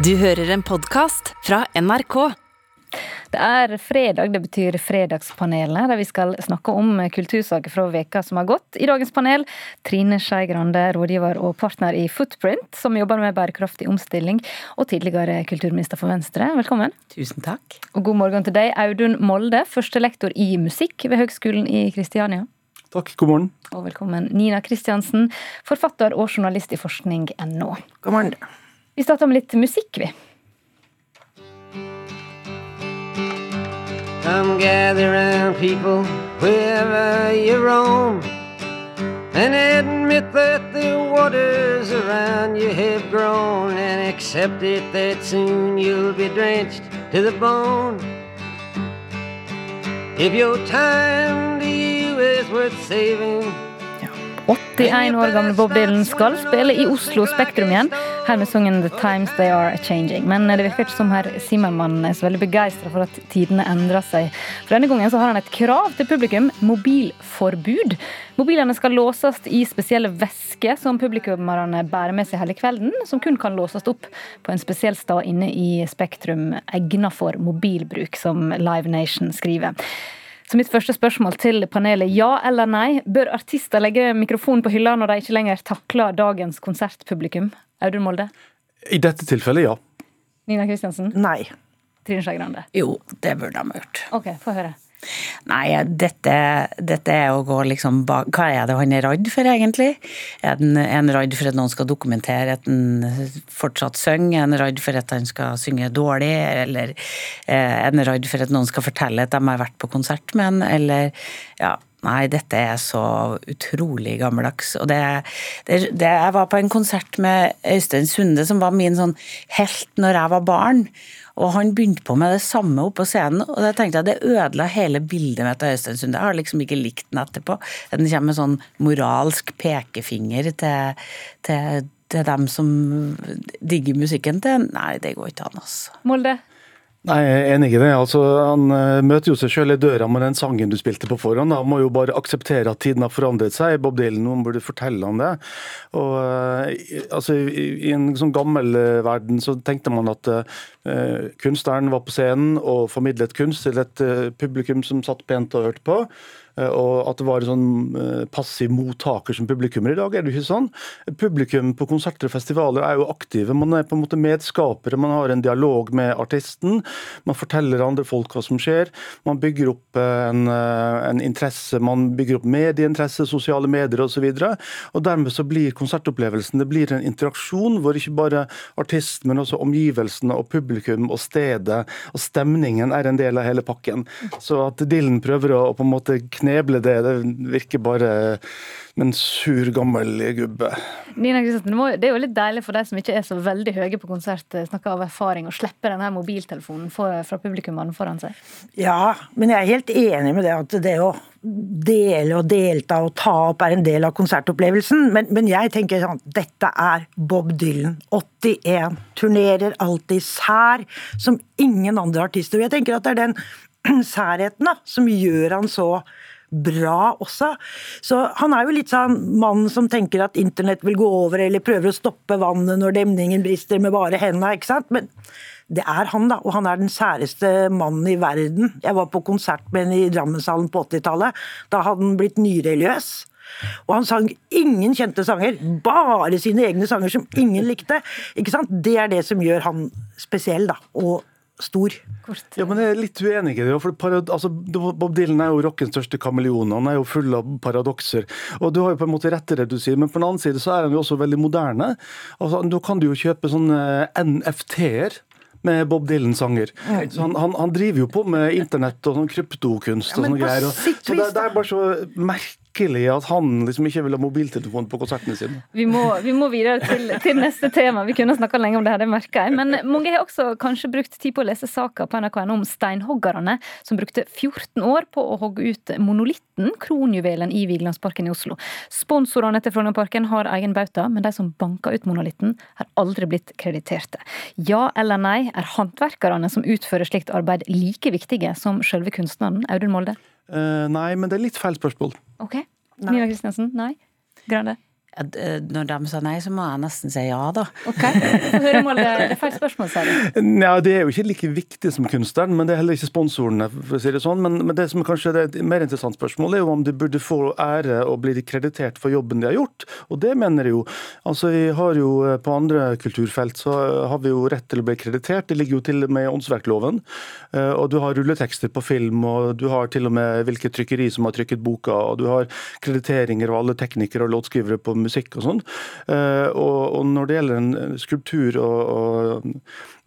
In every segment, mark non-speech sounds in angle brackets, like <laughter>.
Du hører en podkast fra NRK. Det er fredag, det betyr Fredagspanelet, der vi skal snakke om kultursaker fra veka som har gått. I dagens panel Trine Skei Grande, rådgiver og partner i Footprint, som jobber med bærekraftig omstilling, og tidligere kulturminister for Venstre. Velkommen. Tusen takk. Og god morgen til deg, Audun Molde, førstelektor i musikk ved Høgskolen i Kristiania. Takk, god morgen. Og velkommen Nina Kristiansen, forfatter og journalist i forskning.no. God morgen. Vi starter med litt musikk, vi. Come gather round, people, wherever you roam, and admit that the waters around you have grown, and accept it that soon you'll be drenched to the bone. If your time to you is worth saving, 81 år gamle Bob Dylan skal spille i Oslo Spektrum igjen, her med sangen 'The Times They Are Changing'. Men det virker ikke som herr Zimmermann er så veldig begeistra for at tidene endrer seg. For denne gangen så har han et krav til publikum mobilforbud. Mobilene skal låses i spesielle vesker som publikummerne bærer med seg hele kvelden, som kun kan låses opp på en spesiell stad inne i Spektrum, egnet for mobilbruk, som Live Nation skriver. Så mitt første spørsmål til panelet, ja eller nei? Bør artister legge mikrofonen på hylla når de ikke lenger takler dagens konsertpublikum? Audun Molde? I dette tilfellet, ja. Nina Kristiansen? Nei. Trine Skei Grande? Jo, det burde de ha gjort. Ok, få høre. Nei, dette, dette er å gå liksom bak Hva er det han er redd for, egentlig? Er han, redd for at noen skal dokumentere at han fortsatt synger? Er han redd for at han skal synge dårlig? Eller er han redd for at noen skal fortelle at de har vært på konsert med han? Eller Ja. Nei, dette er så utrolig gammeldags. Og det, det, det, Jeg var på en konsert med Øystein Sunde, som var min sånn helt når jeg var barn. Og han begynte på med det samme oppå scenen, og da tenkte jeg det ødela hele bildet mitt av Øystein Sunde. Jeg har liksom ikke likt den etterpå. Den kommer med sånn moralsk pekefinger til, til, til dem som digger musikken til. Nei, det går ikke an, altså. Molde? Nei, Jeg er enig i det. Altså, Han uh, møter jo seg selv i døra med den sangen du spilte på forhånd. Han må jo bare akseptere at tiden har forandret seg. Bob Dylan noen burde fortelle han det. Og uh, altså, i, en sånn gammel uh, verden så tenkte man at kunstneren var på scenen og formidlet kunst til et publikum som satt pent og hørte på. Og at det var en sånn passiv mottaker som publikummer. I dag er det ikke sånn. Publikum på konserter og festivaler er jo aktive. Man er på en måte medskapere. Man har en dialog med artisten. Man forteller andre folk hva som skjer. Man bygger opp en, en interesse, man bygger opp medieinteresse, sosiale medier osv. Og, så og dermed så blir konsertopplevelsen det blir en interaksjon hvor ikke bare artisten, men også omgivelsene og publikum og stedet og stemningen er en del av hele pakken. Så at Dylan prøver å på en måte kneble det, det virker bare en sur, gammel gubbe. Nina Kristiansen, Det er jo litt deilig for de som ikke er så veldig høye på konsert, snakker av erfaring, å slippe denne mobiltelefonen fra publikummene foran seg? Ja, men jeg er helt enig med det at det å dele og delta og ta opp er en del av konsertopplevelsen. Men, men jeg tenker sånn dette er Bob Dylan. 81. Turnerer alltid sær som ingen andre artister. Og Jeg tenker at det er den <clears throat> særheten da, som gjør han så bra også. Så han er jo litt sånn mann som tenker at internett vil gå over, eller prøver å stoppe vannet når demningen brister med bare hendene, ikke sant. Men det er han, da. Og han er den særeste mannen i verden. Jeg var på konsert med henne i Drammenshallen på 80-tallet. Da hadde han blitt nyreligiøs. Og han sang ingen kjente sanger, bare sine egne sanger som ingen likte. Ikke sant? Det er det som gjør han spesiell, da. Og stor. Kort, Ja, men Jeg er litt uenig i det. for parad, altså, Bob Dylan er jo rockens største kameleon. Han er jo full av paradokser. Og Du har jo på en måte rett i det du sier, men på den annen side så er han jo også veldig moderne. Altså, Da kan du jo kjøpe sånne NFT-er med Bob Dylan-sanger. Så han, han, han, driver jo på med internett og sånn kryptokunst og sånne greier. Og, så det, det, er bare så merkelig at han liksom ikke vil ha mobiltelefon på konsertene sine. Vi må, vi må videre til, til, neste tema. Vi kunne snakka lenge om det her, det merker jeg. Men mange har også kanskje brukt tid på å lese saka på NRK.no om steinhoggerne som brukte 14 år på å hogge ut monolitten, kronjuvelen i Vigelandsparken i Oslo. Sponsorene til Frognerparken har egen bauta, men de som banka ut monolitten, har aldri blitt krediterte. Ja eller nei, er håndverkerne som utfører slikt arbeid like viktige som selve kunstneren? Audun Molde? Uh, nei, men det er litt feil spørsmål. Ok. Nina Kristiansen? Nei? Grande? Eh, når de sa nei, så må jeg nesten si ja, da. Ok, Få høre om det er feil spørsmål, sier du. Ja, Det er jo ikke like viktig som kunstneren, men det er heller ikke sponsorene. for å si det sånn. Men, men det som kanskje er et mer interessant spørsmål, er jo om de burde få ære og bli kreditert for jobben de har gjort. Og det mener jeg jo. Altså, vi har jo eh, På andre kulturfelt så har vi jo rett til å bli kreditert. Det ligger jo til og med i åndsverkloven. Eh, og du har rulletekster på film, og du har til og med hvilket trykkeri som har trykket boka, og du har krediteringer av alle teknikere og låtskrivere på musikk og sånn. Og, og, når det gjelder en skulptur og, og,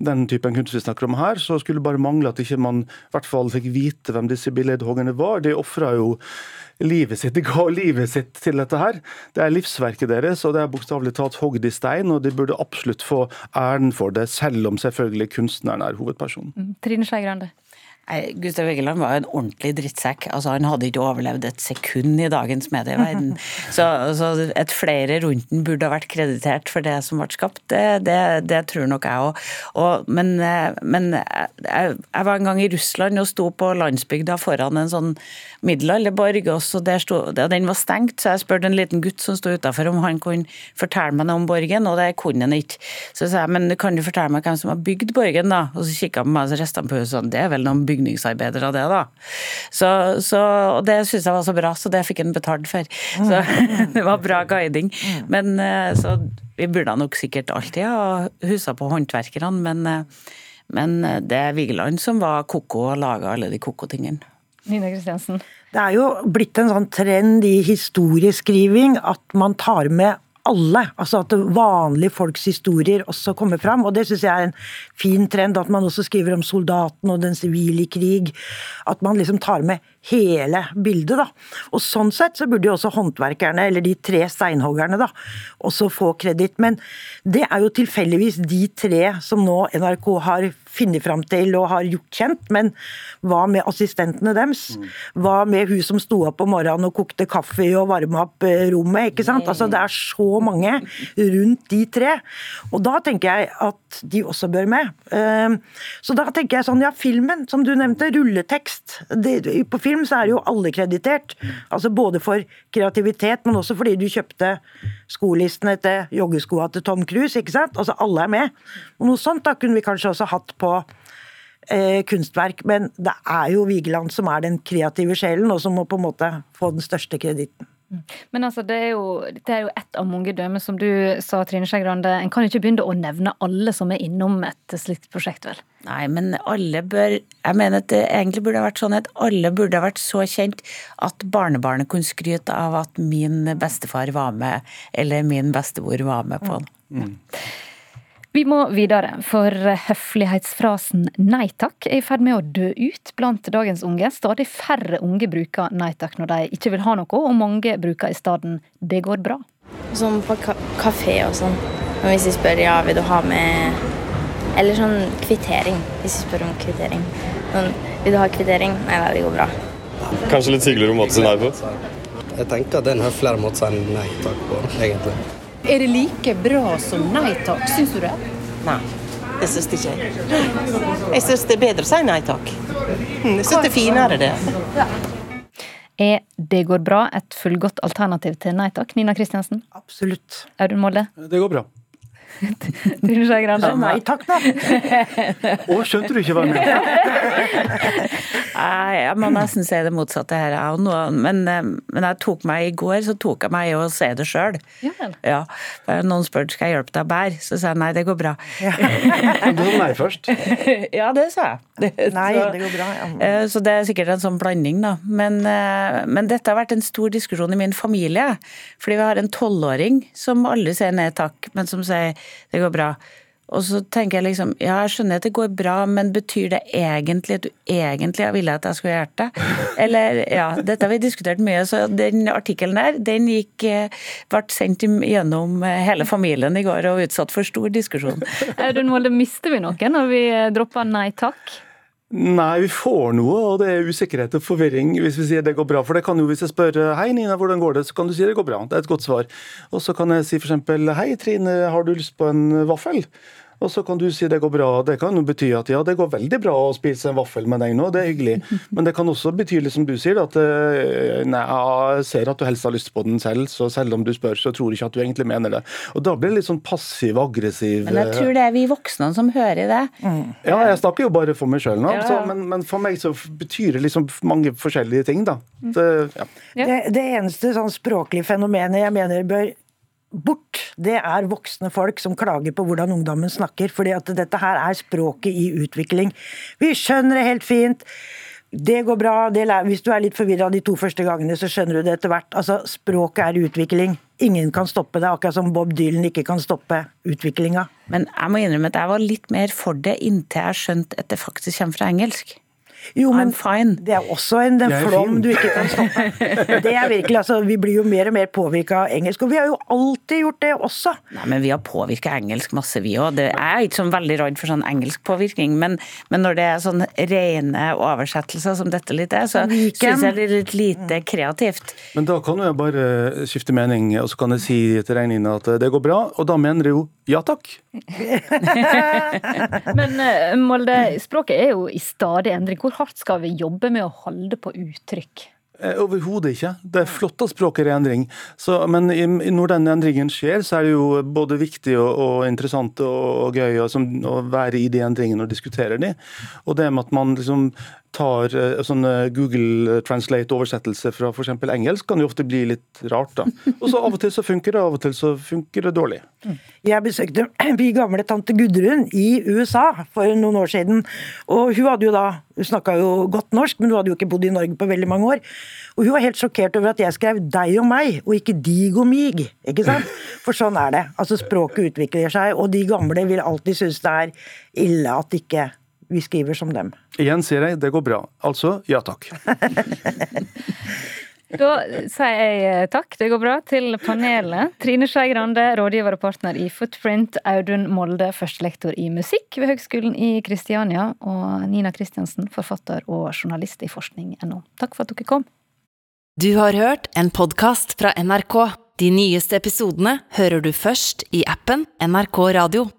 den typen kunst vi snakker om her, så skulle det bare mangle at ikke man i hvert fall fikk vite hvem disse billedhoggerne var. De ofra jo livet sitt, de ga livet sitt til dette her. Det er livsverket deres, og det er bokstavelig talt hogd i stein, og de burde absolutt få æren for det, selv om selvfølgelig kunstneren er hovedpersonen. Mm, Trine Skei Grande. Gustav Egeland var jo en ordentlig drittsekk. Altså, han hadde ikke overlevd et sekund i dagens medieverden. <laughs> Så, så at flere rundt den burde ha vært kreditert for det som ble skapt, det, det, det tror nok jeg òg. Men, men jeg, jeg, var en gang i Russland og sto på landsbygda foran en sånn middelalderborg, og så der sto, den var stengt, så jeg spurte en liten gutt som sto utafor om han kunne fortelle meg noe om borgen, og det kunne han ikke. Så jeg sa jeg men kan du fortelle meg hvem som har bygd borgen, da? Og så kikka han på meg og så rista han på huset sånn, det er vel noen bygningsarbeider av det, da. Så, så, og det syns jeg var så bra, så det fikk han betalt for. Så <laughs> det var bra guiding. Men eh, så vi burde nok sikkert alltid ha husa på håndverkerne, men, eh, men det er Vigeland som var koko og laga alle de koko-tingene. Nina Kristiansen. Det er jo blitt en sånn trend i historieskriving at man tar med alle. Altså at vanlige folks historier også kommer fram. Og det syns jeg er en fin trend, at man også skriver om soldaten og den sivile krig. At man liksom tar med hele bildet, da. Og sånn sett så burde jo også håndverkerne, eller de tre steinhoggerne, da, også få kreditt. Men det er jo tilfeldigvis de tre som nå NRK har funnet fram til og har gjort kjent, men hva med assistentene deres? Hva med hun som sto opp om morgenen og kokte kaffe og varma opp eh, rommet? ikke sant? Altså Det er så mange rundt de tre. Og da tenker jeg at de også bør med. Ehm, så da tenker jeg sånn, ja, filmen, som du nevnte, rulletekst. på film så er jo alle kreditert. Altså både for kreativitet, men også fordi du kjøpte skolistene til joggeskoa til Tom Cruise, ikke sant? Altså alle er med. Og noe sånt da kunne vi kanskje også hatt på eh, kunstverk, men det er jo Vigeland som er den kreative sjelen, og som må på en måte få den største kreditten. Men altså, det er jo, det er jo ett av mange dømmer, som du sa, Trine Skei Grande. En kan jo ikke begynne å nevne alle som er innom et slikt prosjekt, vel? Nei, men alle bør Jeg mener at det egentlig burde ha vært sånn at alle burde ha vært så kjent at barnebarnet kunne skryte av at min bestefar var med, eller min bestemor var med på den. Mm. Vi må videre, for høflighetsfrasen nei takk er i ferd med å dø ut blant dagens unge. Stadig færre unge bruker nei takk når de ikke vil ha noe, og mange bruker i stedet det går bra. Sånn på ka kafé og sånn. Hvis de spør ja, vil du ha med Eller sånn kvittering, hvis de spør om kvittering. Sånn, vil du ha kvittering? Nei da, det går bra. Kanskje litt hyggeligere måte å si nei på? Jeg tenker at det er en høfligere måte å si nei takk på, egentlig. Er det like bra som nei takk, syns du det? Nei, det syns ikke jeg. Jeg syns det er bedre å si nei takk. Jeg syns det er finere, det. Ja. Er 'det går bra' et fullgodt alternativ til nei takk? Nina Kristiansen? Absolutt. Audun Molde? Det går bra. <laughs> Trine Skei Grande? Nei takk, da. <laughs> Å, skjønte du ikke hva jeg mente? <laughs> Jeg må nesten si det motsatte her, men, eh, men jeg tok meg i går så tok jeg meg i å se det sjøl. Ja, noen spurte skal jeg hjelpe deg å bære, så sa jeg nei, det går bra. Ja. du sa nei først? Ja, det sa jeg. Nei, det går bra. Ja. Eh, så det er sikkert en sånn blanding, da. Men, eh, men dette har vært en stor diskusjon i min familie. Fordi vi har en tolvåring som aldri sier nei takk, men som sier det går bra. Og så tenker jeg liksom, ja, jeg skjønner at det går bra, men betyr det egentlig at du egentlig ville at jeg skulle hjerte det? Eller, ja, dette har vi diskutert mye, så den artikkelen der, den gikk, eh, ble sendt gjennom eh, hele familien i går og utsatt for stor diskusjon. Audun Molde, mister vi noe når vi eh, dropper nei takk? Nei, vi får noe, og det er usikkerhet og forvirring hvis vi sier det går bra. For det kan jo, hvis jeg spør hei Nina, hvordan går det, så kan du si det går bra. Det er et godt svar. Og så kan jeg si f.eks. hei Trine, har du lyst på en vaffel? Og så kan du si det går bra. Det kan jo bety at ja, det går veldig bra å spise en vaffel med deg nå, det er hyggelig. <laughs> Men det kan også bety, som du sier, at eh, nei, jeg ser at du helst har lyst på den selv, så selv om du spør, så tror jeg ikke at du egentlig mener det. Og da blir det litt sånn passiv-aggressiv Men jeg tror det er vi voksne som hører det. Ja, jeg snakker jo bare for meg sjøl nå, Ja, så- men, men for meg så betyr det liksom mange forskjellige ting, da. Det, ja. Det, det eneste sånn språklige fenomenet jeg mener bør bort, det er voksne folk som klager på hvordan ungdommen snakker. fordi at dette her er språket i utvikling. Vi skjønner det helt fint. Det går bra. Det hvis du er litt forvirra de to første gangene, så skjønner du det etter hvert. Altså, Språket er utvikling. Ingen kan stoppe det, akkurat som Bob Dylan ikke kan stoppe utviklinga. Men jeg må innrømme at jeg var litt mer for det inntil jeg skjønte at det faktisk kommer fra engelsk. Jo, men I'm fine. Det er også en, en er flom fin. du ikke kan stoppe. <laughs> Det er virkelig, altså, Vi blir jo mer og mer påvirka av engelsk, og vi har jo alltid gjort det også. Nei, men vi har påvirka engelsk masse, vi òg. Jeg er ikke sånn veldig redd for sånn engelsk påvirkning, men, men når det er sånn rene oversettelser som dette litt er, så syns jeg det er litt lite kreativt. Men da kan jeg bare skifte mening, og så kan jeg si til Regnine at det går bra, og da mener jeg jo ja takk. <laughs> Men eh, Molde, språket er jo i stadig endring. Hvor hardt skal vi jobbe med å holde på uttrykk? Eh, Overhodet ikke. Det er flott at språket er i endring. Så, men når den endringen skjer, så er det jo både viktig og, og interessant og, og gøy og, som, å være i de endringene og diskutere de. Og det med at man liksom tar eh, sånn eh, Google Translate-oversettelse fra f.eks. engelsk, kan jo ofte bli litt rart. da. Og så Av og til så funker det, av og til så funker det dårlig. Jeg besøkte <clears throat> vi gamle tante Gudrun i USA for noen år siden. Og hun hadde jo da Hun snakka jo godt norsk, men hun hadde jo ikke bodd i Norge på veldig mange år. Og hun var helt sjokkert over at jeg skrev 'deg og meg', og ikke 'dig og mig'. Ikke sant? For sånn er det. Altså Språket utvikler seg, og de gamle vil alltid synes det er ille at ikke vi skriver som dem. Igjen sier jeg det går bra. Altså ja takk. <laughs> Da sier jeg eh, takk, det går bra, til panelet. Trine Skei Grande, rådgiver og partner i Footprint. Audun Molde, førstelektor i musikk ved Høgskolen i Kristiania. Og Nina Kristiansen, forfatter og journalist i forskning.no. Takk for at dere kom. Du har hørt en podkast fra NRK. De nyeste episodene hører du først i appen NRK Radio.